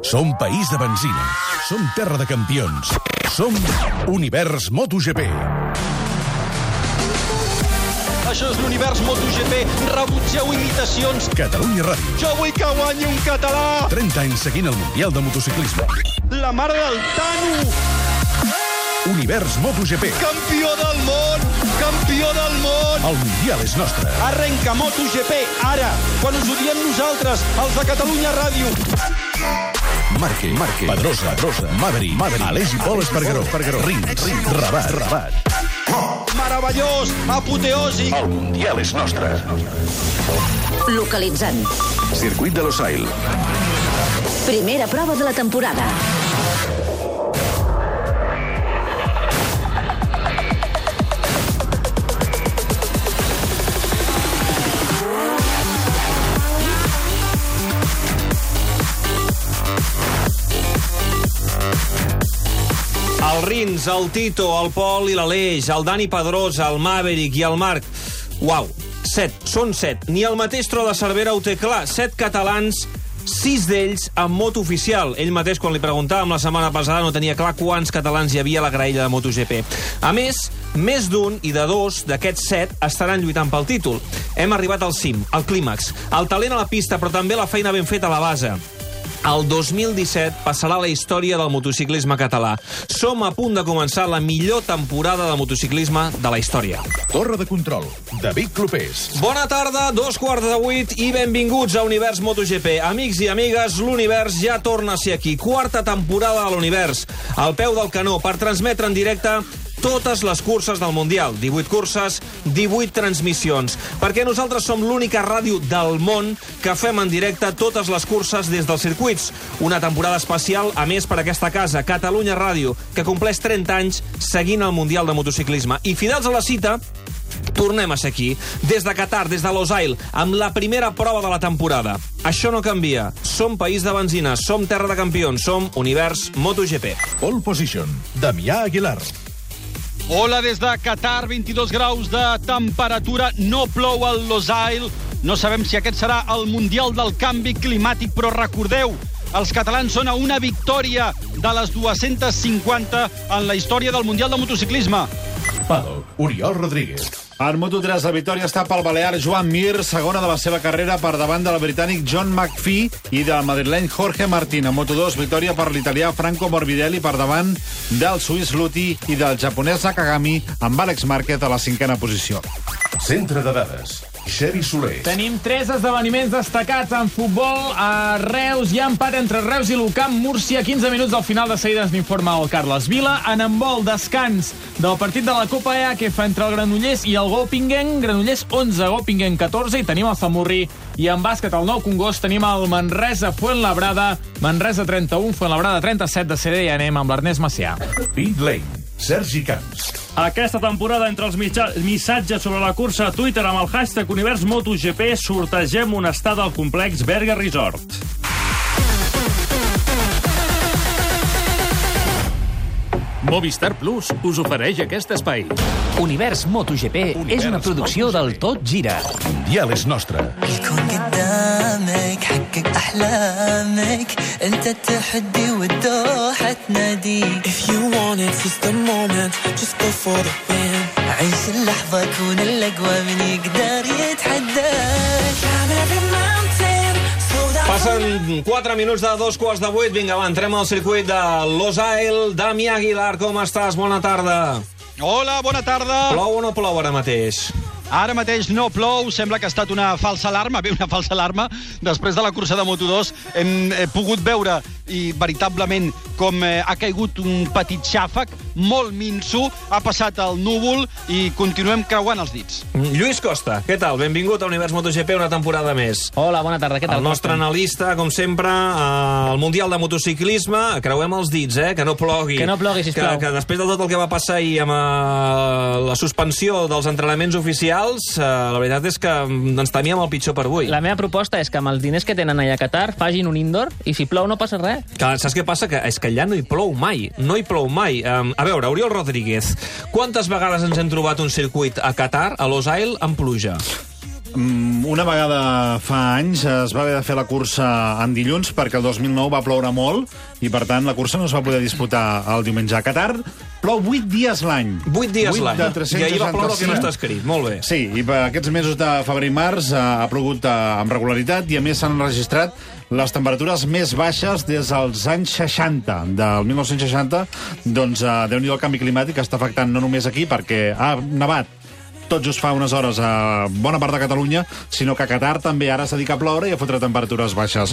Som país de benzina. Som terra de campions. Som Univers MotoGP. Això és l'univers MotoGP. Rebutgeu imitacions. Catalunya Ràdio. Jo vull que guanyi un català. 30 anys seguint el Mundial de Motociclisme. La mare del Tano. Univers MotoGP. Campió del món. Campió del món. El Mundial és nostre. Arrenca MotoGP ara, quan us ho diem nosaltres, els de Catalunya Ràdio. Marque, Marque, Pedrosa, Pedrosa, Maverick, Maverick, Aleix i Pol Espargaró, Espargaró, Rins, Rins, Rabat, Rabat. Meravellós, apoteòsic. El Mundial és nostre. Localitzant. Circuit de Losail. Primera prova de la temporada. El Rins, el Tito, el Pol i l'Aleix, el Dani Pedrosa, el Maverick i el Marc. Uau, set, són set. Ni el mateix Tro de Cervera ho té clar. Set catalans, sis d'ells amb moto oficial. Ell mateix, quan li preguntàvem la setmana passada, no tenia clar quants catalans hi havia a la graella de MotoGP. A més, més d'un i de dos d'aquests set estaran lluitant pel títol. Hem arribat al cim, al clímax. El talent a la pista, però també la feina ben feta a la base. El 2017 passarà la història del motociclisme català. Som a punt de començar la millor temporada de motociclisme de la història. Torre de control. David Clopés. Bona tarda, dos quarts de vuit i benvinguts a Univers MotoGP. Amics i amigues, l'univers ja torna a ser aquí. Quarta temporada de l'univers. Al peu del canó per transmetre en directe totes les curses del Mundial. 18 curses, 18 transmissions. Perquè nosaltres som l'única ràdio del món que fem en directe totes les curses des dels circuits. Una temporada especial, a més, per aquesta casa, Catalunya Ràdio, que compleix 30 anys seguint el Mundial de Motociclisme. I fidels a la cita, Tornem a ser aquí, des de Qatar, des de Losail, amb la primera prova de la temporada. Això no canvia. Som país de benzina, som terra de campions, som univers MotoGP. Pole position. Damià Aguilar. Hola des de Qatar, 22 graus de temperatura, no plou al Losail. No sabem si aquest serà el Mundial del Canvi Climàtic, però recordeu, els catalans són a una victòria de les 250 en la història del Mundial de Motociclisme. Paddock. Oriol Rodríguez. En Moto3 la victòria està pel balear Joan Mir, segona de la seva carrera per davant del britànic John McPhee i del madrileny Jorge Martín. En Moto2, victòria per l'italià Franco Morbidelli per davant del suís Luti i del japonès Nakagami amb Àlex Márquez a la cinquena posició. Centre de dades. Xevi Soler. Tenim tres esdeveniments destacats en futbol. A Reus hi ha empat entre Reus i l'Ucamp. Múrcia, 15 minuts al final de seguida ens n'informa el Carles Vila. En embol, descans del partit de la Copa EA que fa entre el Granollers i el Gopingen. Granollers 11, Gopingen 14 i tenim el Zamorri. I en bàsquet, al Nou Congost, tenim el Manresa Fuentlabrada. Manresa 31, Fuentlabrada 37 de CD i anem amb l'Ernest Macià. Pit Lane. Sergi Camps. Aquesta temporada, entre els missatges sobre la cursa a Twitter amb el hashtag Univers MotoGP, sortegem una estada al complex Berga Resort. Movistar Plus us ofereix aquest espai. Univers MotoGP és una producció del Tot Gira. Mundial és nostre. يكون قدامك حقق أحلامك أنت التحدي والدوحة تناديك If you want it, seize the moment Just go for the win عيش اللحظة كون الأقوى من يقدر يتحداك Passen 4 minuts de dos quarts de vuit. Vinga, va, entrem al circuit de Losail. Damià Aguilar, com estàs? Bona tarda. Hola, bona tarda. Plou o no plou ara mateix? Ara mateix no plou, sembla que ha estat una falsa alarma, bé, una falsa alarma. Després de la cursa de Moto2 hem eh, pogut veure i veritablement com eh, ha caigut un petit xàfec, molt minso, ha passat el núvol i continuem creuant els dits. Lluís Costa, què tal? Benvingut a Univers MotoGP una temporada més. Hola, bona tarda, què tal? El nostre analista, com sempre, al Mundial de Motociclisme, creuem els dits, eh? Que no plogui. Que no plogui, sisplau. Que, que després de tot el que va passar ahir amb uh, la suspensió dels entrenaments oficials, uh, la veritat és que ens temíem el pitjor per avui. La meva proposta és que amb els diners que tenen allà a Qatar fagin un indoor i si plou no passa res. Que, saps què passa? Que és que allà no hi plou mai. No hi plou mai. Um, a veure, Oriol Rodríguez, quantes vegades ens hem trobat un circuit a Qatar, a Losail, amb pluja? Mm, Una vegada fa anys es va haver de fer la cursa en dilluns perquè el 2009 va ploure molt i, per tant, la cursa no es va poder disputar el diumenge. A Qatar plou 8 dies l'any. 8 dies l'any. I ahir va ploure el que no 365. està escrit. Molt bé. Sí, i per aquests mesos de febrer i març eh, ha plogut eh, amb regularitat i a més s'han registrat les temperatures més baixes des dels anys 60, del 1960. Doncs eh, déu-n'hi-do el canvi climàtic està afectant no només aquí perquè ha nevat tot just fa unes hores a bona part de Catalunya, sinó que a Qatar també ara es dedica a ploure i a fotre temperatures baixes.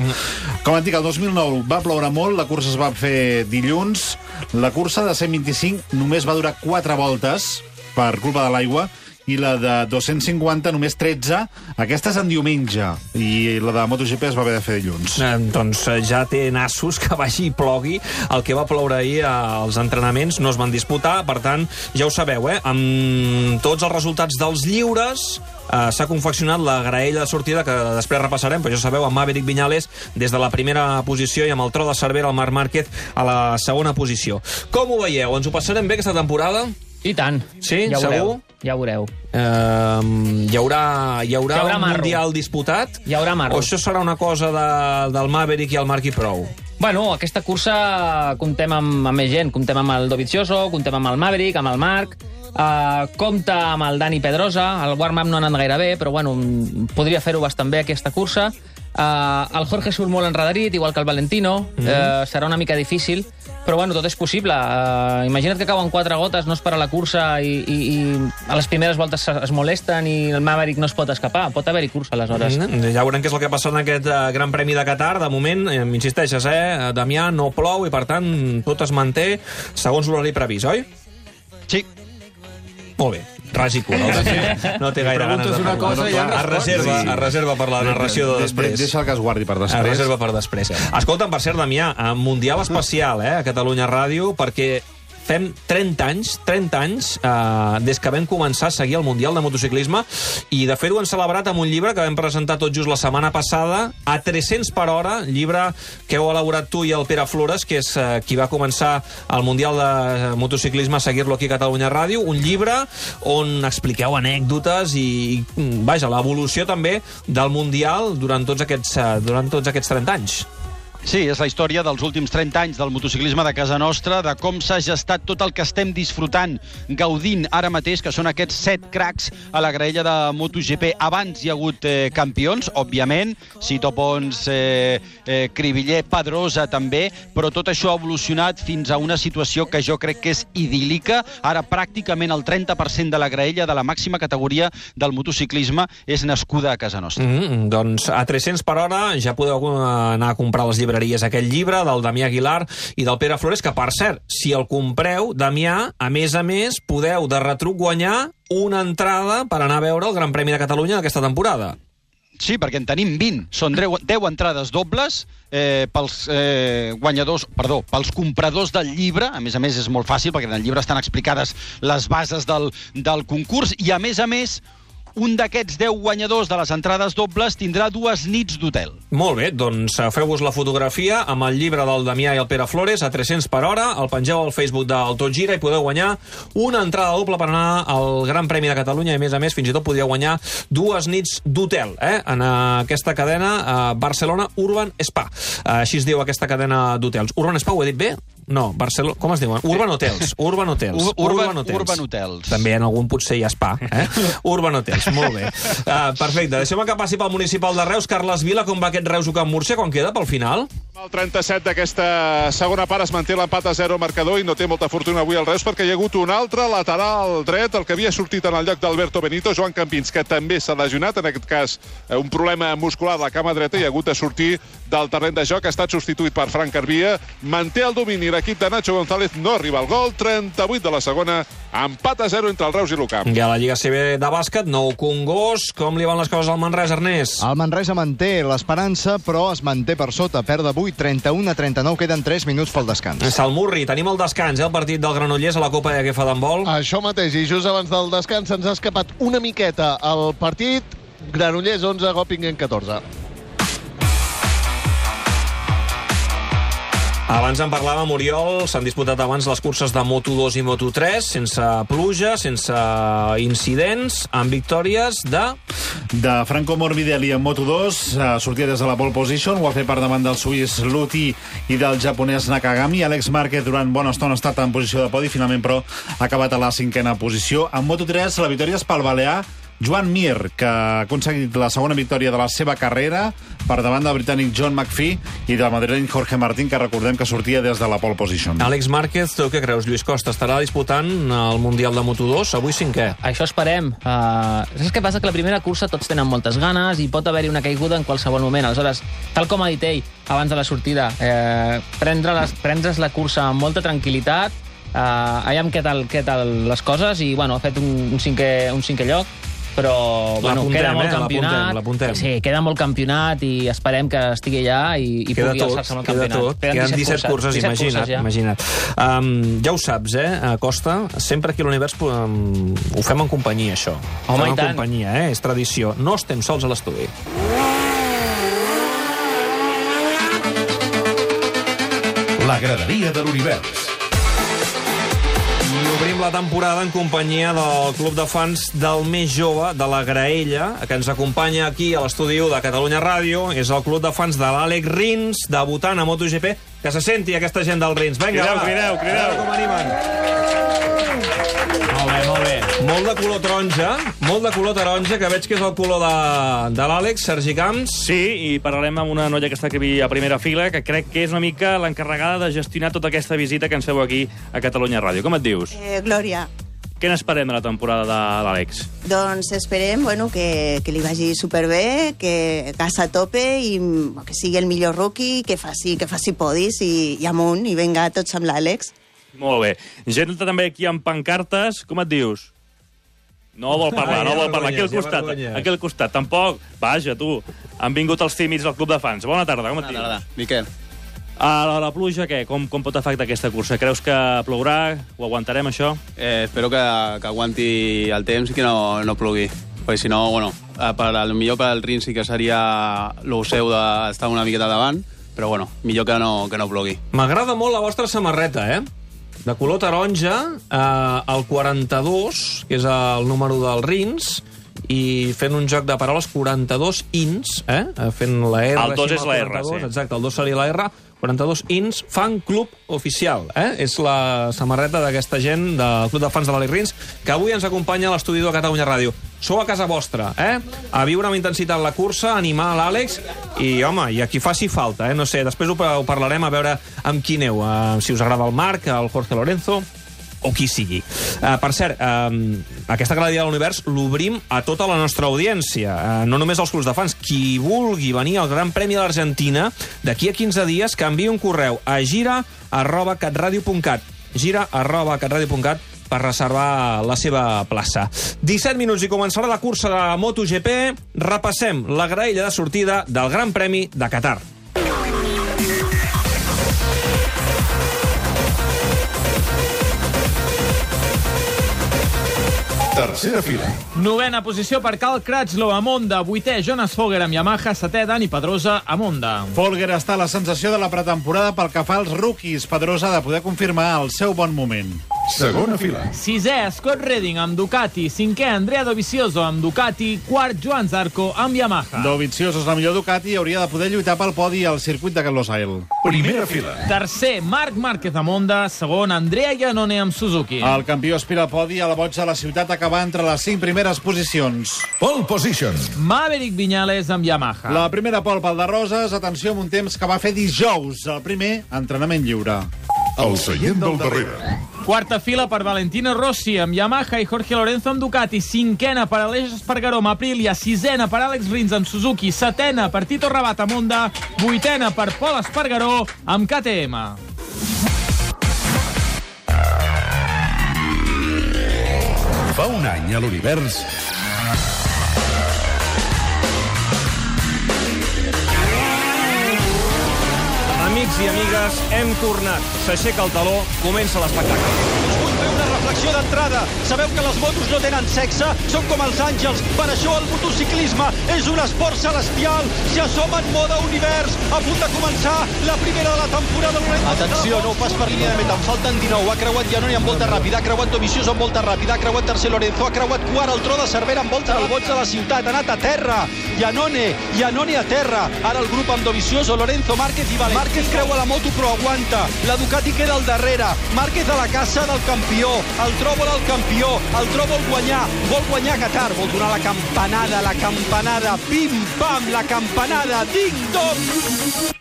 Com et dic, el 2009 va ploure molt, la cursa es va fer dilluns, la cursa de 125 només va durar 4 voltes per culpa de l'aigua, i la de 250 només 13. Aquesta és en diumenge, i la de MotoGP es va haver de fer dilluns. Eh, doncs eh, ja té nassos que vagi i plogui. El que va ploure ahir als entrenaments no es van disputar, per tant, ja ho sabeu, eh? Amb tots els resultats dels lliures eh, s'ha confeccionat la graella de sortida que després repassarem, però ja sabeu, amb Maverick Viñales des de la primera posició i amb el tro de Cervera, el Marc Márquez, a la segona posició. Com ho veieu? Ens ho passarem bé aquesta temporada? I tant. Sí? ja ho Segur? Veureu, ja ho veureu. Uh, hi haurà, hi haurà, Hi haurà un marro. Mundial disputat? Hi haurà marro. O això serà una cosa de, del Maverick i el Marc i prou? Bueno, aquesta cursa comptem amb, amb més gent. Comptem amb el Dovizioso, comptem amb el Maverick, amb el Marc, uh, compta amb el Dani Pedrosa, el warm-up no ha anat gaire bé, però bueno, podria fer-ho bastant bé aquesta cursa. Uh, el Jorge surt molt enredarit, igual que el Valentino. Mm -hmm. uh, serà una mica difícil, però bueno, tot és possible. Uh, imagina't que cauen quatre gotes, no es para la cursa i, i, i a les primeres voltes es, es molesten i el Maverick no es pot escapar. Pot haver-hi cursa, aleshores. Mm, ja veurem què és el que passa en aquest uh, Gran Premi de Qatar. De moment, eh, insisteixes, eh, Damià, no plou i, per tant, tot es manté segons l'horari previst, oi? Sí. Molt bé. Cura. El Damià no té gaire ganes de parlar. cosa i ja es respots. reserva, Sí. es reserva per la narració de De- de- després. Deixa que es guardi per Es després. reserva per després. Escolta'm, per cert, Damià, eh, Mundial especial, eh, a Catalunya Ràdio, perquè fem 30 anys, 30 anys, eh, des que vam començar a seguir el Mundial de Motociclisme, i de fet ho hem celebrat amb un llibre que vam presentar tot just la setmana passada, a 300 per hora, llibre que heu elaborat tu i el Pere Flores, que és eh, qui va començar el Mundial de Motociclisme a seguir-lo aquí a Catalunya Ràdio, un llibre on expliqueu anècdotes i, i vaja, l'evolució també del Mundial durant tots aquests, eh, durant tots aquests 30 anys. Sí, és la història dels últims 30 anys del motociclisme de casa nostra, de com s'ha gestat tot el que estem disfrutant, gaudint ara mateix, que són aquests set cracs a la graella de MotoGP. Abans hi ha hagut eh, campions, òbviament, Cito Pons, eh, eh, Cribiller, Pedrosa també, però tot això ha evolucionat fins a una situació que jo crec que és idíl·lica. Ara pràcticament el 30% de la graella de la màxima categoria del motociclisme és nascuda a casa nostra. Mm -hmm. Doncs a 300 per hora ja podeu eh, anar a comprar les llibreries aquest llibre del Damià Aguilar i del Pere Flores, que per cert, si el compreu, Damià, a més a més, podeu de retruc guanyar una entrada per anar a veure el Gran Premi de Catalunya d'aquesta temporada. Sí, perquè en tenim 20. Són 10, 10 entrades dobles eh, pels eh, guanyadors, perdó, pels compradors del llibre. A més a més, és molt fàcil, perquè en el llibre estan explicades les bases del, del concurs. I, a més a més, un d'aquests 10 guanyadors de les entrades dobles tindrà dues nits d'hotel. Molt bé, doncs eh, feu-vos la fotografia amb el llibre del Damià i el Pere Flores a 300 per hora, el pengeu al Facebook del Tot Gira i podeu guanyar una entrada doble per anar al Gran Premi de Catalunya i, a més a més, fins i tot podríeu guanyar dues nits d'hotel eh? en aquesta cadena eh, Barcelona Urban Spa. Eh, així es diu aquesta cadena d'hotels. Urban Spa, ho he dit bé? No, Barcelona... Com es diuen? Urban Hotels. Urban Hotels. Ur- Urban- Urban Hotels. També en algun potser hi ha spa, eh? Urban Hotels, molt bé. Uh, perfecte, deixeu-me que passi pel municipal de Reus. Carles Vila, com va aquest Reus Ucamp Múrcia? Quan queda pel final? El 37 d'aquesta segona part es manté l'empat a 0 al marcador i no té molta fortuna avui el Reus perquè hi ha hagut un altre lateral dret, el que havia sortit en el lloc d'Alberto Benito, Joan Campins, que també s'ha lesionat, en aquest cas eh, un problema muscular a la cama dreta i ha hagut de sortir del terreny de joc, ha estat substituït per Frank Carbia, manté el domini l'equip de Nacho González, no arriba al gol, 38 de la segona, empat a 0 entre el Reus i l'Ucamp. I a la Lliga CB de bàsquet, nou Congost. Com li van les coses al Manresa, Ernest? El Manresa manté l'esperança, però es manté per sota. Perd avui 31 a 39, queden 3 minuts pel descans. Salmurri, tenim el descans, eh, el partit del Granollers a la Copa de Gefa d'handbol. Això mateix, i just abans del descans se'ns ha escapat una miqueta el partit. Granollers 11, Gopingen 14. Abans en parlàvem, Oriol, s'han disputat abans les curses de Moto2 i Moto3, sense pluja, sense incidents, amb victòries de... De Franco Morbidelli en Moto2, eh, sortia des de la pole position, ho ha fet per davant del suís Luti i del japonès Nakagami. Alex Márquez durant bona estona ha estat en posició de podi, finalment però ha acabat a la cinquena posició. En Moto3 la victòria és pel balear Joan Mir, que ha aconseguit la segona victòria de la seva carrera per davant del britànic John McPhee i del madrileny Jorge Martín, que recordem que sortia des de la pole position. Àlex Márquez, tu què creus? Lluís Costa estarà disputant el Mundial de Moto2, avui cinquè. Això esperem. Uh, saps què passa? Que la primera cursa tots tenen moltes ganes i pot haver-hi una caiguda en qualsevol moment. Aleshores, tal com ha dit ell abans de la sortida, eh, prendre les, prendre's la cursa amb molta tranquil·litat, uh, aviam què tal, què tal les coses, i bueno, ha fet un, un, cinquè, un cinquè lloc, però bueno, queda molt eh? campionat. L'apuntem, Sí, queda molt campionat i esperem que estigui allà i, i queda pugui alçar-se amb el queda campionat. tot. Queden 17, curses, 17 imagina't. curses ja. imagina't. Um, ja ho saps, eh, Costa? Sempre aquí a l'univers um, ho fem en companyia, això. Ho Home, fem i en tant. companyia, eh? És tradició. No estem sols a l'estudi. La graderia de l'univers. Obrim la temporada en companyia del Club de Fans del més jove, de la Graella, que ens acompanya aquí a l'estudi 1 de Catalunya Ràdio. És el Club de Fans de l'Àlex Rins, debutant a MotoGP. Que se senti aquesta gent del Rins. Vinga, Crideu, va. crideu, crideu. Com animen. Molt bé, molt bé. Molt de color taronja, molt de color taronja, que veig que és el color de, de l'Àlex, Sergi Camps. Sí, i parlarem amb una noia que està aquí a primera fila, que crec que és una mica l'encarregada de gestionar tota aquesta visita que ens feu aquí a Catalunya Ràdio. Com et dius? Eh, Glòria, Què n'esperem de la temporada de l'Àlex? doncs esperem bueno, que, que li vagi superbé, que gas a tope i que sigui el millor rookie, que faci, que faci podis i, i amunt, i venga tots amb l'Àlex. Molt bé. Gent també aquí amb pancartes. Com et dius? No vol parlar, Ai, no vol parlar. Aquí al costat, aquí al costat. Tampoc. Vaja, tu. Han vingut els tímids del club de fans. Bona tarda, com et dius? Tarda, Miquel. A la, la pluja, què? Com, com pot afectar aquesta cursa? Creus que plourà? Ho aguantarem, això? Eh, espero que, que aguanti el temps i que no, no plogui. Perquè si no, bueno, eh, per, el millor per al Rin sí que seria lo seu d'estar una miqueta davant, però bueno, millor que no, que no plogui. M'agrada molt la vostra samarreta, eh? De color taronja, eh, el 42, que és el número del Rins, i fent un joc de paraules 42 ins, eh? Eh, Fent la R. El dos així és amb la R, 42, sí. Exacte, el 2 seria la R. 42 ins, fan club oficial, eh? És la samarreta d'aquesta gent del Club de Fans de l'Àlex Rins, que avui ens acompanya a l'estudi de Catalunya Ràdio. Sou a casa vostra, eh? A viure amb intensitat la cursa, animar l'Àlex, i, home, i a qui faci falta, eh? No sé, després ho, ho parlarem a veure amb qui aneu, eh? si us agrada el Marc, el Jorge Lorenzo, o qui sigui. Uh, per cert, uh, aquesta galeria de l'univers l'obrim a tota la nostra audiència, uh, no només als clubs de fans. Qui vulgui venir al Gran Premi de l'Argentina, d'aquí a 15 dies, que enviï un correu a gira arroba catradio.cat gira arroba catradio.cat per reservar la seva plaça. 17 minuts i començarà la cursa de MotoGP. Repassem la graella de sortida del Gran Premi de Qatar. Tercera fila. Novena posició per Cal Cratchlow a Monda. Vuitè, Jonas Foger amb Yamaha. Setè, Dani Pedrosa a Monda. Folger està a la sensació de la pretemporada pel que fa als rookies. Pedrosa ha de poder confirmar el seu bon moment. Segona fila. Sisè, Scott Redding amb Ducati. Cinquè, Andrea Dovizioso amb Ducati. Quart, Joan Zarco amb Yamaha. Dovizioso és la millor Ducati i hauria de poder lluitar pel podi al circuit de Carlos Sainz. Primera fila. Tercer, Marc Márquez a Monda. Segon, Andrea Iannone amb Suzuki. El campió aspira al podi a la boig de la ciutat acabar entre les cinc primeres posicions. Pole position. Maverick Viñales amb Yamaha. La primera pol pel de Roses, atenció amb un temps que va fer dijous, el primer entrenament lliure. El seient del darrere. Quarta fila per Valentino Rossi amb Yamaha i Jorge Lorenzo amb Ducati. Cinquena per Aleix Espargaró amb Aprilia. Sisena per Àlex Rins amb Suzuki. Setena per Tito Rabat amb Honda. Vuitena per Pol Espargaró amb KTM. Fa un any a l'univers... Amics i amigues, hem tornat. S'aixeca el taló, comença l'espectacle. Reflexió d'entrada. Sabeu que les motos no tenen sexe, són com els àngels. Per això el motociclisme és un esport celestial. Si assoma en moda univers, a punt de començar la primera de la temporada. Atenció, nou pas per línia de meta, en falten 19. Ha creuat Janoni amb volta ràpida, ha creuat Dovizioso amb volta ràpida, ha creuat tercer Lorenzo, ha creuat quart el tro de Cervera amb volta al boig de la ciutat, ha anat a terra. Janone, Janone a terra. Ara el grup amb Dovizioso, Lorenzo, Márquez i Vale. Márquez creua la moto però aguanta. La Ducati queda al darrere. Márquez a la caça del campió. El tro vol el campió. El tro vol guanyar. Vol guanyar Qatar. Vol donar la campanada, la campanada. Pim-pam, la campanada. Ding-dong.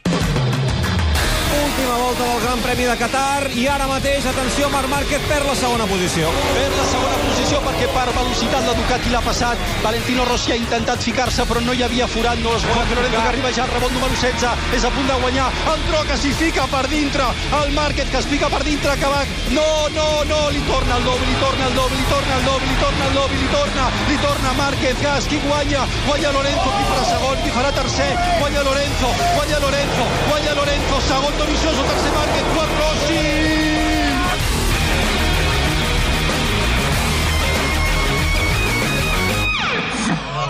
Última volta del Gran Premi de Qatar i ara mateix, atenció, Marc Márquez perd la segona posició. Per la segona posició perquè per velocitat la Ducati l'ha passat. Valentino Rossi ha intentat ficar-se però no hi havia forat, no es Juan Lorenzo que arriba ja al rebot número 16, és a punt de guanyar. El Tro que s'hi fica per dintre, el Márquez que es fica per dintre, que va... No, no, no, li torna el doble, li torna el doble, li torna el doble, li torna el doble, li torna, li torna Márquez, gas, qui guanya? Guanya Lorenzo, qui farà segon, qui farà tercer, guanya Lorenzo, guanya Lorenzo, guanya Lorenzo, segon Dovizioso, tercer Márquez, quart Rossi!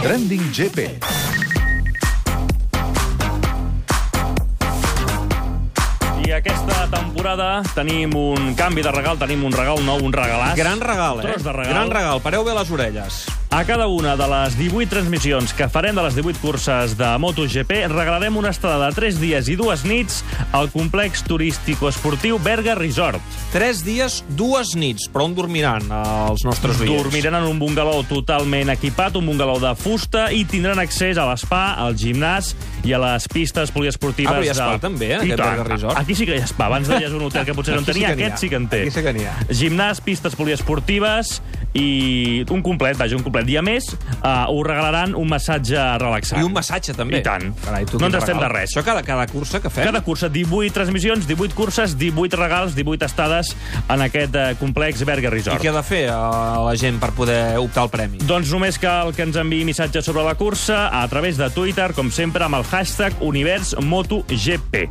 Trending GP. I aquesta temporada tenim un canvi de regal, tenim un regal nou, un regalàs. Gran regal, eh? Tros de regal. Gran regal. Pareu bé les orelles. A cada una de les 18 transmissions que farem de les 18 curses de MotoGP regalarem una estada de 3 dies i 2 nits al complex turístico-esportiu Berga Resort. 3 dies, dues nits. Però on dormiran els nostres oients? Dormiran en un bungalou totalment equipat, un bungalou de fusta, i tindran accés a l'espa, al gimnàs i a les pistes poliesportives. Ah, però hi ha spa del- també, eh, I aquest tant. Berga Resort? Aquí sí que hi ha spa. Abans deies un hotel que potser no en sí tenia, ha. aquest sí que en té. Aquí sí que n'hi ha. Gimnàs, pistes poliesportives i un complet, vaja, un complet. I a més, uh, us regalaran un massatge relaxant. I un massatge, també. I tant. Carai, tu no ens estem de res. Això cada, cada cursa que fem? Cada cursa, 18 transmissions, 18 curses, 18 regals, 18 estades en aquest eh, complex Berga I Resort. què ha de fer eh, la gent per poder optar al premi? Doncs només cal que ens enviï missatges sobre la cursa a través de Twitter, com sempre, amb el hashtag UniversMotoGP.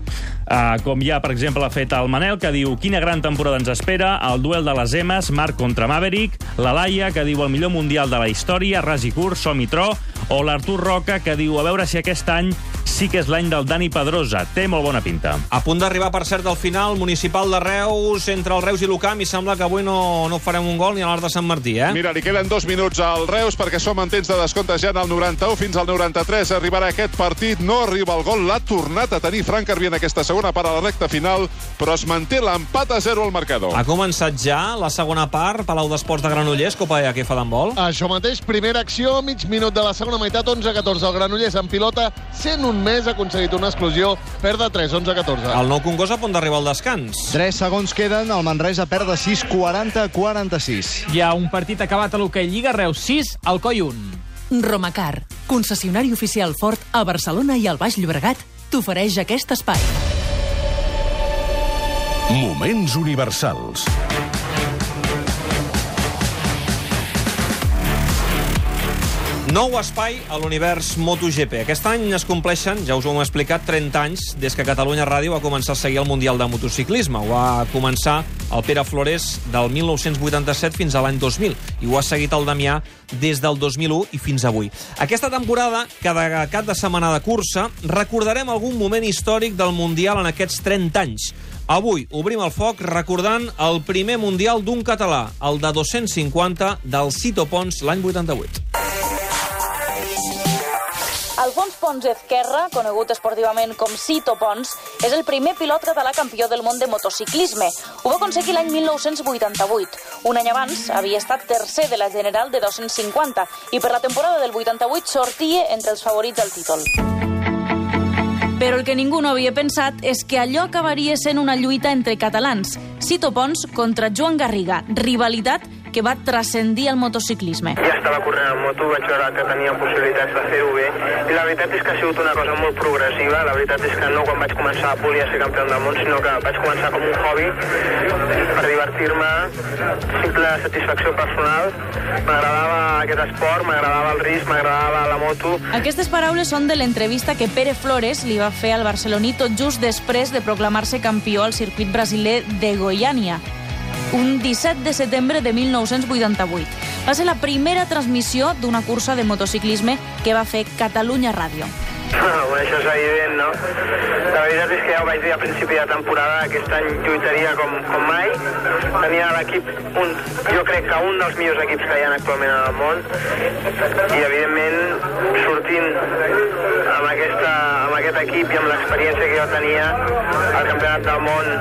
Uh, com ja, per exemple, ha fet el Manel, que diu quina gran temporada ens espera, el duel de les Emes, Marc contra Maverick, la Laia, que diu el millor mundial de la història, ras i curt, som i tro, o l'Artur Roca, que diu a veure si aquest any sí que és l'any del Dani Pedrosa. Té molt bona pinta. A punt d'arribar, per cert, al final municipal de Reus, entre el Reus i l'Ucam, i sembla que avui no, no farem un gol ni a l'hora de Sant Martí, eh? Mira, li queden dos minuts al Reus perquè som en temps de descompte ja en el 91 fins al 93. Arribarà aquest partit, no arriba el gol, l'ha tornat a tenir Frank Carbi en aquesta segona part a la recta final, però es manté l'empat a 0 al marcador. Ha començat ja la segona part, Palau d'Esports de Granollers, Copa EA, que fa d'handbol? Això mateix, primera acció, mig minut de la segona meitat, 11-14. El Granollers en pilota, 101 només ha aconseguit una exclusió, perd de 3, 11, 14. El nou Congost a punt d'arribar al descans. 3 segons queden, el Manresa perd de 6, 40, 46. Hi ha un partit acabat a l'hoquei Lliga Reus 6, al Coi 1. Romacar, concessionari oficial fort a Barcelona i al Baix Llobregat, t'ofereix aquest espai. Moments universals. Nou espai a l'univers MotoGP. Aquest any es compleixen, ja us ho hem explicat, 30 anys des que Catalunya Ràdio va començar a seguir el Mundial de Motociclisme. Ho va començar el Pere Flores del 1987 fins a l'any 2000 i ho ha seguit el Damià des del 2001 i fins avui. Aquesta temporada, cada cap de setmana de cursa, recordarem algun moment històric del Mundial en aquests 30 anys. Avui obrim el foc recordant el primer Mundial d'un català, el de 250 del Cito Pons l'any 88. Alfons Pons Ezquerra, conegut esportivament com Cito Pons, és el primer pilot català campió del món de motociclisme. Ho va aconseguir l'any 1988. Un any abans havia estat tercer de la general de 250 i per la temporada del 88 sortia entre els favorits al títol. Però el que ningú no havia pensat és que allò acabaria sent una lluita entre catalans. Cito Pons contra Joan Garriga, rivalitat que va transcendir el motociclisme. Ja estava corrent en moto, vaig veure que tenia possibilitats de fer-ho bé, i la veritat és que ha sigut una cosa molt progressiva, la veritat és que no quan vaig començar volia ser campió del món, sinó que vaig començar com un hobby per divertir-me, simple satisfacció personal, m'agradava aquest esport, m'agradava el risc, m'agradava la moto, Aquestes paraules són de l'entrevista que Pere Flores li va fer al barcelonito just després de proclamar-se campió al circuit brasiler de Goiânia. Un 17 de setembre de 1988. Va ser la primera transmissió d'una cursa de motociclisme que va fer Catalunya Ràdio. Bueno, això és evident, no? La veritat és que ja ho vaig dir a principi de temporada, aquest any lluitaria com, com mai. Tenia l'equip, jo crec que un dels millors equips que hi ha actualment en el món. I, evidentment, sortint amb, aquesta, amb aquest equip i amb l'experiència que jo tenia, al campionat del món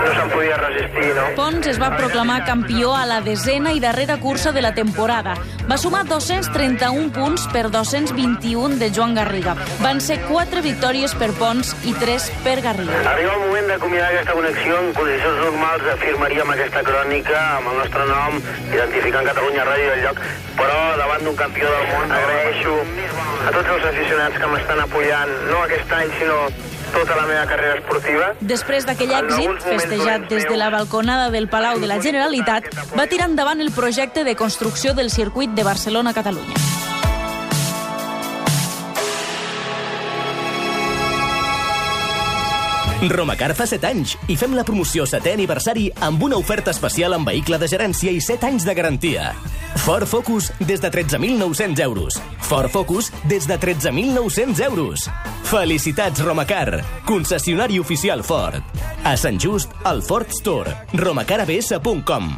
no se'n podia resistir, no? Pons es va proclamar campió a la desena i darrera cursa de la temporada. Va sumar 231 punts per 221 de Joan Garriga. Van ser 4 victòries per Pons i 3 per Garriga. Arriba el moment d'acomiadar aquesta connexió. En condicions normals afirmaríem aquesta crònica amb el nostre nom, identificant Catalunya Ràdio del lloc, però davant d'un campió del món agraeixo a tots els aficionats que m'estan apoyant, no aquest any, sinó tota la meva carrera esportiva. Després d'aquell èxit, festejat des de la balconada del Palau de la Generalitat, va tirar endavant el projecte de construcció del circuit de Barcelona-Catalunya. Romacar fa 7 anys i fem la promoció 7è aniversari amb una oferta especial amb vehicle de gerència i 7 anys de garantia. Ford Focus des de 13.900 euros. Ford Focus des de 13.900 euros. Felicitats, Romacar, concessionari oficial Ford. A Sant Just, al Ford Store. romacarabs.com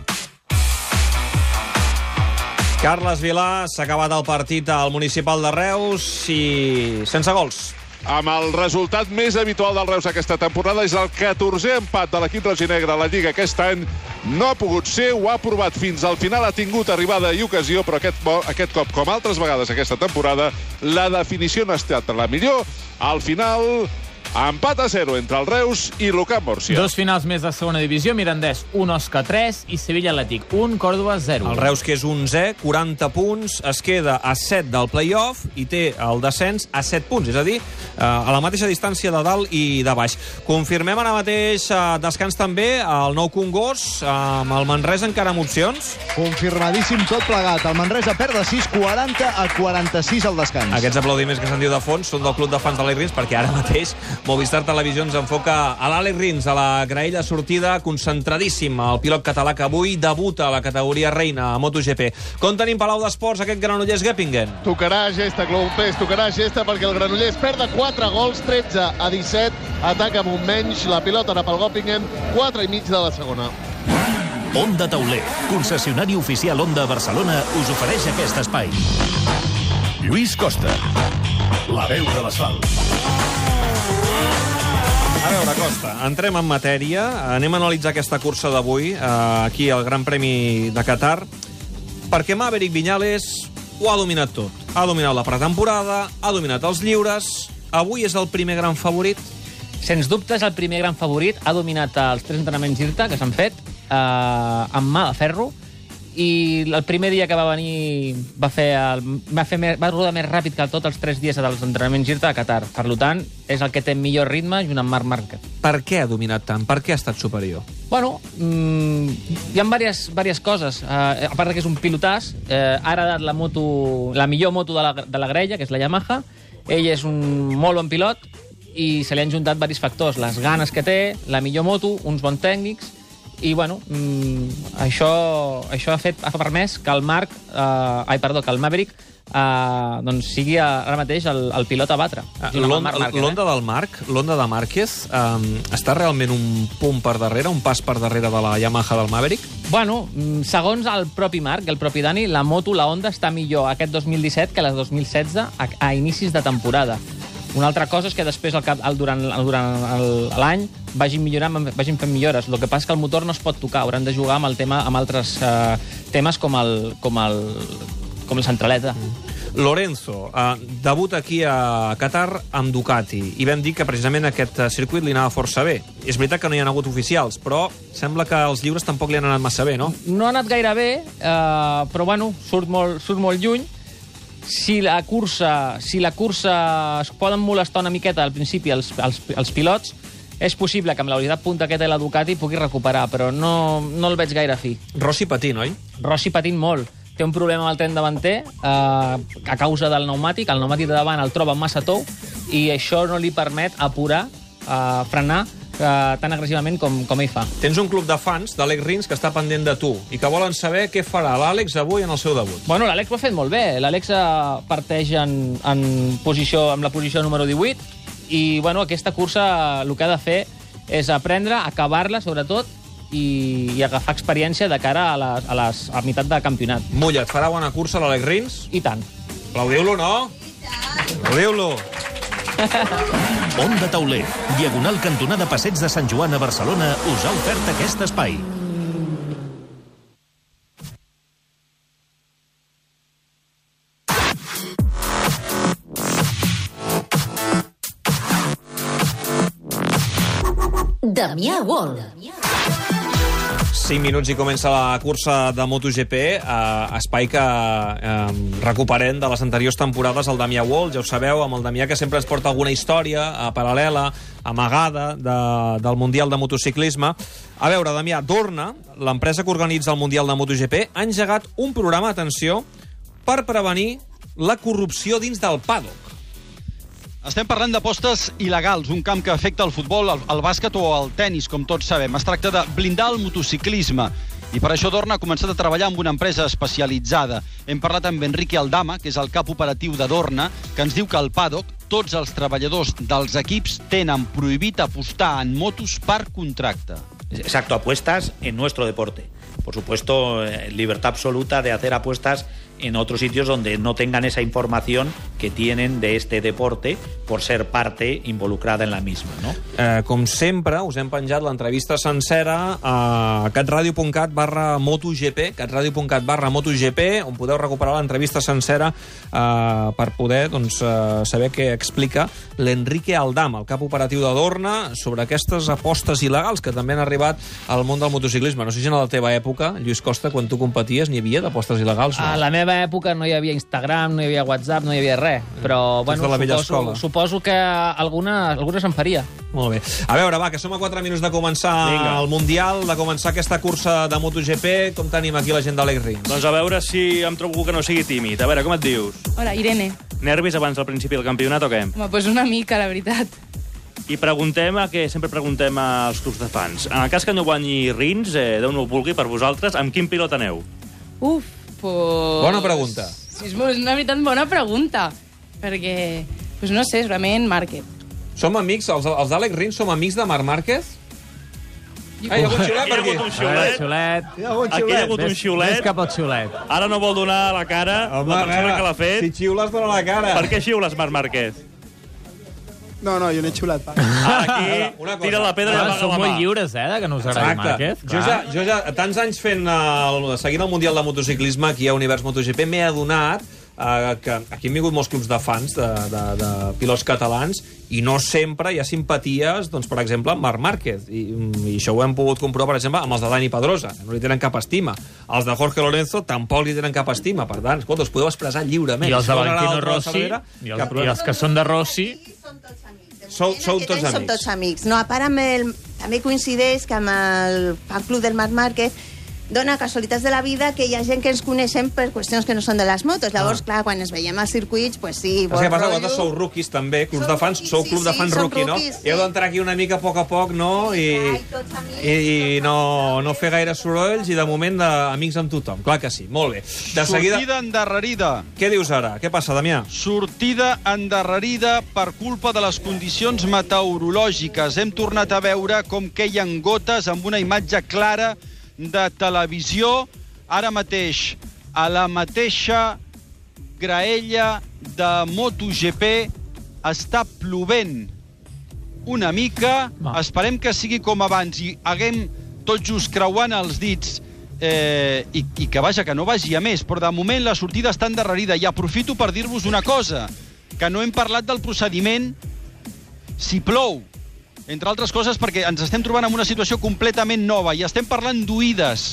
Carles Vilà, s'ha acabat el partit al municipal de Reus i sense gols. Amb el resultat més habitual del Reus aquesta temporada és el 14è empat de l'equip roginegre a la Lliga aquest any. No ha pogut ser, ho ha provat fins al final, ha tingut arribada i ocasió, però aquest, aquest cop, com altres vegades aquesta temporada, la definició no ha estat la millor. Al final, empat a 0 entre el Reus i l'Ucamp Múrcia. Dos finals més de segona divisió, Mirandès 1, Osca 3 i Sevilla Atlètic 1, Còrdova 0. El Reus, que és 11è, 40 punts, es queda a 7 del play-off i té el descens a 7 punts, és a dir, eh, a la mateixa distància de dalt i de baix. Confirmem ara mateix eh, descans també el nou Congost, amb el Manresa encara amb opcions. Confirmadíssim tot plegat. El Manresa perd de 6, 40 a 46 al descans. Aquests aplaudiments que se'n diu de fons són del club de fans de l'Alex Rins, perquè ara mateix Movistar Televisió ens enfoca a l'Alex Rins, a la graella sortida, concentradíssim. El pilot català que avui debuta a la categoria reina a MotoGP. Com tenim Palau d'Esports, aquest granollers Geppingen? Tocarà gesta, Clompés, tocarà gesta perquè el Granollers perd de 4 gols, 13 a 17, ataca amb un menys, la pilota ara pel Göppingen, 4 i mig de la segona. Onda Tauler, concessionari oficial Onda Barcelona, us ofereix aquest espai. Lluís Costa, la veu de l'asfalt. A veure, Costa, entrem en matèria. Anem a analitzar aquesta cursa d'avui, eh, aquí al Gran Premi de Qatar, perquè Maverick Viñales ho ha dominat tot. Ha dominat la pretemporada, ha dominat els lliures, avui és el primer gran favorit. Sens dubte és el primer gran favorit. Ha dominat els tres entrenaments IRTA que s'han fet eh, amb mà de ferro i el primer dia que va venir va, fer el, va, fer més, va rodar més ràpid que tots els tres dies dels entrenaments IRTA a Qatar. Per tant, és el que té millor ritme junt amb Marc Márquez. Per què ha dominat tant? Per què ha estat superior? Bueno, mm, hi ha diverses, diverses coses. Uh, a part que és un pilotàs, eh, ha heredat la, moto, la millor moto de la, de la grella, que és la Yamaha. Ell és un molt bon pilot i se li han juntat diversos factors. Les ganes que té, la millor moto, uns bons tècnics, i bueno, mm, això, això ha, fet, ha permès que el Marc, eh, ai, perdó, que el Maverick eh, doncs sigui ara mateix el, el pilot a batre. el L'onda eh? del Marc, l'onda de Márquez, um, està realment un punt per darrere, un pas per darrere de la Yamaha del Maverick? Bueno, mm, segons el propi Marc, el propi Dani, la moto, la Honda, està millor aquest 2017 que la 2016 a, a inicis de temporada. Una altra cosa és que després, al cap, al, durant, al, durant l'any, vagin millorant, vagin fent millores. El que passa és que el motor no es pot tocar, hauran de jugar amb el tema amb altres eh, temes com el, com el, com el centraleta. Lorenzo, uh, debut aquí a Qatar amb Ducati i vam dir que precisament aquest eh, circuit li anava força bé. És veritat que no hi ha hagut oficials, però sembla que els lliures tampoc li han anat massa bé, no? No ha anat gaire bé, eh, però bueno, surt molt, surt molt lluny. Si la cursa, si la cursa es poden molestar una miqueta al principi els, els, els pilots, és possible que amb la velocitat punta que té la Ducati pugui recuperar, però no, no el veig gaire fi. Rossi patint, oi? Rossi patint molt. Té un problema amb el tren davanter eh, a causa del pneumàtic. El pneumàtic de davant el troba massa tou i això no li permet apurar, eh, frenar eh, tan agressivament com, com ell fa. Tens un club de fans d'Àlex Rins que està pendent de tu i que volen saber què farà l'Àlex avui en el seu debut. Bueno, l'Àlex ho ha fet molt bé. L'Àlex eh, parteix en, en posició, amb la posició número 18 i bueno, aquesta cursa el que ha de fer és aprendre, acabar-la sobretot i, i agafar experiència de cara a, les, a, les, a meitat de campionat. Mulla, et farà bona cursa l'Àlex Rins? I tant. Aplaudiu-lo, no? Aplaudiu-lo. Onda Tauler, diagonal cantonada Passeig de Sant Joan a Barcelona, us ha ofert aquest espai. Damià Wall. 5 minuts i comença la cursa de MotoGP, eh, espai que eh, recuperem de les anteriors temporades el Damià Wall, ja ho sabeu, amb el Damià que sempre ens porta alguna història eh, paral·lela, amagada, de, del Mundial de Motociclisme. A veure, Damià, Dorna, l'empresa que organitza el Mundial de MotoGP, ha engegat un programa, atenció, per prevenir la corrupció dins del paddock. Estem parlant d'apostes il·legals, un camp que afecta el futbol, el, el bàsquet o el tennis, com tots sabem. Es tracta de blindar el motociclisme. I per això Dorna ha començat a treballar amb una empresa especialitzada. Hem parlat amb Enrique Aldama, que és el cap operatiu de Dorna, que ens diu que al paddock tots els treballadors dels equips tenen prohibit apostar en motos per contracte. Exacto, apuestas en nuestro deporte. Por supuesto, eh, libertad absoluta de hacer apuestas en otros sitios donde no tengan esa información que tienen de este deporte por ser parte involucrada en la misma. ¿no? Eh, com sempre, us hem penjat l'entrevista sencera a catradio.cat barra MotoGP, catradio.cat barra MotoGP, on podeu recuperar l'entrevista sencera eh, per poder doncs, eh, saber què explica l'Enrique Aldam, el cap operatiu de Dorna, sobre aquestes apostes il·legals que també han arribat al món del motociclisme. No sé si en la teva època, Lluís Costa, quan tu competies, n'hi havia d'apostes il·legals? No? A la meva època no hi havia Instagram, no hi havia WhatsApp, no hi havia res. Però, bueno, de la vella suposo, escola. suposo que alguna, alguna se'n faria. Molt bé. A veure, va, que som a 4 minuts de començar Vinga. el Mundial, de començar aquesta cursa de MotoGP. Com tenim aquí la gent d'Àlex Rins? Doncs a veure si em trobo algú que no sigui tímid. A veure, com et dius? Hola, Irene. Nervis abans del principi del campionat o què? Home, doncs una mica, la veritat. I preguntem a que sempre preguntem als clubs de fans. En el cas que no guanyi Rins, eh, Déu no ho vulgui per vosaltres, amb quin pilot aneu? Uf, pues... Bona pregunta. Sí, és una veritat bona pregunta. Perquè, pues no sé, segurament Márquez. Som amics, els, els d'Àlex Rins som amics de Marc Márquez? Ah, hi ha hagut xiulet per aquí. un xiulet. xiulet. Hi ha hagut Aquí hi ha hagut un xiulet. ves cap al xiulet. Ara no vol donar la cara Home, la persona veure, que l'ha fet. si xiules, dona la cara. Per què xiules, Marc Márquez? No, no, jo no he xiulat. Pa. Ara aquí Una cosa. tira la pedra i Ah, amaga som la molt mà. lliures, eh, de que no us agradi Márquez. Jo ja, jo ja, tants anys fent el, seguint el Mundial de Motociclisme aquí a Univers MotoGP, m'he adonat eh, que aquí han vingut molts clubs de fans de, de, de pilots catalans i no sempre hi ha simpaties, doncs, per exemple, amb Marc Márquez. I, I això ho hem pogut comprovar, per exemple, amb els de Dani Pedrosa, que no li tenen cap estima. Els de Jorge Lorenzo tampoc li tenen cap estima. Per tant, escolta, us podeu expressar lliurement. I els de Valentino Rossi, Valera, i els, cap i els que són de Rossi... Sou, sou que tots som amics. tots amics. No, a part, amb el, també coincideix que amb el fan club del Marc Márquez dona casualitats de la vida que hi ha gent que ens coneixem per qüestions que no són de les motos. Llavors, Ah. clar, quan ens veiem als circuits, pues sí, bon què passa? rotllo. Vosaltres sou rookies també, clubs de fans, sou club de sí, fans som rookie, rookies, no? sí. Heu d'entrar aquí una mica a poc a poc, no? I, i, i no, no fer gaire sorolls i de moment d'amics amb tothom. Clar que sí, molt bé. De seguida... Sortida endarrerida. Què dius ara? Què passa, Damià? Sortida endarrerida per culpa de les condicions meteorològiques. Hem tornat a veure com queien gotes amb una imatge clara de televisió. Ara mateix, a la mateixa graella de MotoGP està plovent una mica. Esperem que sigui com abans i haguem tot just creuant els dits eh, i, i que vaja, que no vagi a més, però de moment la sortida està endarrerida i aprofito per dir-vos una cosa, que no hem parlat del procediment si plou, entre altres coses perquè ens estem trobant en una situació completament nova i estem parlant d'oïdes.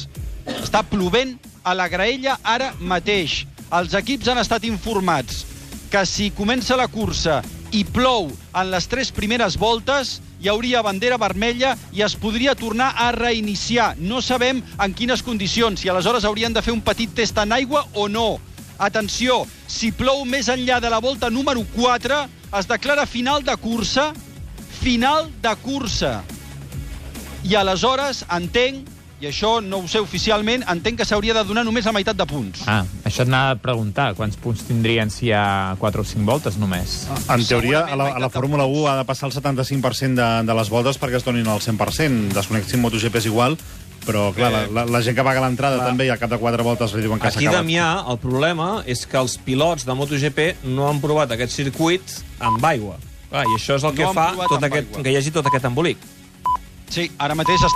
Està plovent a la graella ara mateix. Els equips han estat informats que si comença la cursa i plou en les tres primeres voltes, hi hauria bandera vermella i es podria tornar a reiniciar. No sabem en quines condicions, si aleshores haurien de fer un petit test en aigua o no. Atenció, si plou més enllà de la volta número 4, es declara final de cursa, final de cursa. I aleshores entenc, i això no ho sé oficialment, entenc que s'hauria de donar només la meitat de punts. Ah, això t'anava a preguntar. Quants punts tindrien si hi ha 4 o 5 voltes només? En teoria, a la, a la Fórmula 1 ha de passar el 75% de, de les voltes perquè es donin el 100%. Desconec si en MotoGP és igual, però, clar, la, la, la gent que paga l'entrada també i al cap de 4 voltes li diuen que s'ha Aquí, acabat. Damià, el problema és que els pilots de MotoGP no han provat aquest circuit amb aigua. Clar, I això és el No que fa tot aquest, que hi hagi tot aquest embolic. Sí, ara mateix